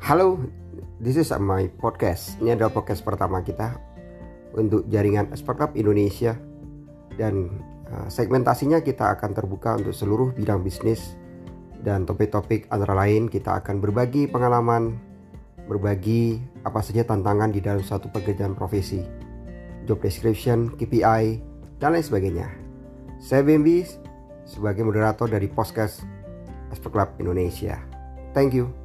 Halo, this is my podcast. Ini adalah podcast pertama kita untuk jaringan startup Indonesia dan eh, segmentasinya kita akan terbuka untuk seluruh bidang bisnis dan topik-topik antara lain kita akan berbagi pengalaman, berbagi apa saja tantangan di dalam satu pekerjaan profesi, job description, KPI, dan lain sebagainya. Saya Bimbi sebagai moderator dari podcast Expert Club Indonesia. Thank you.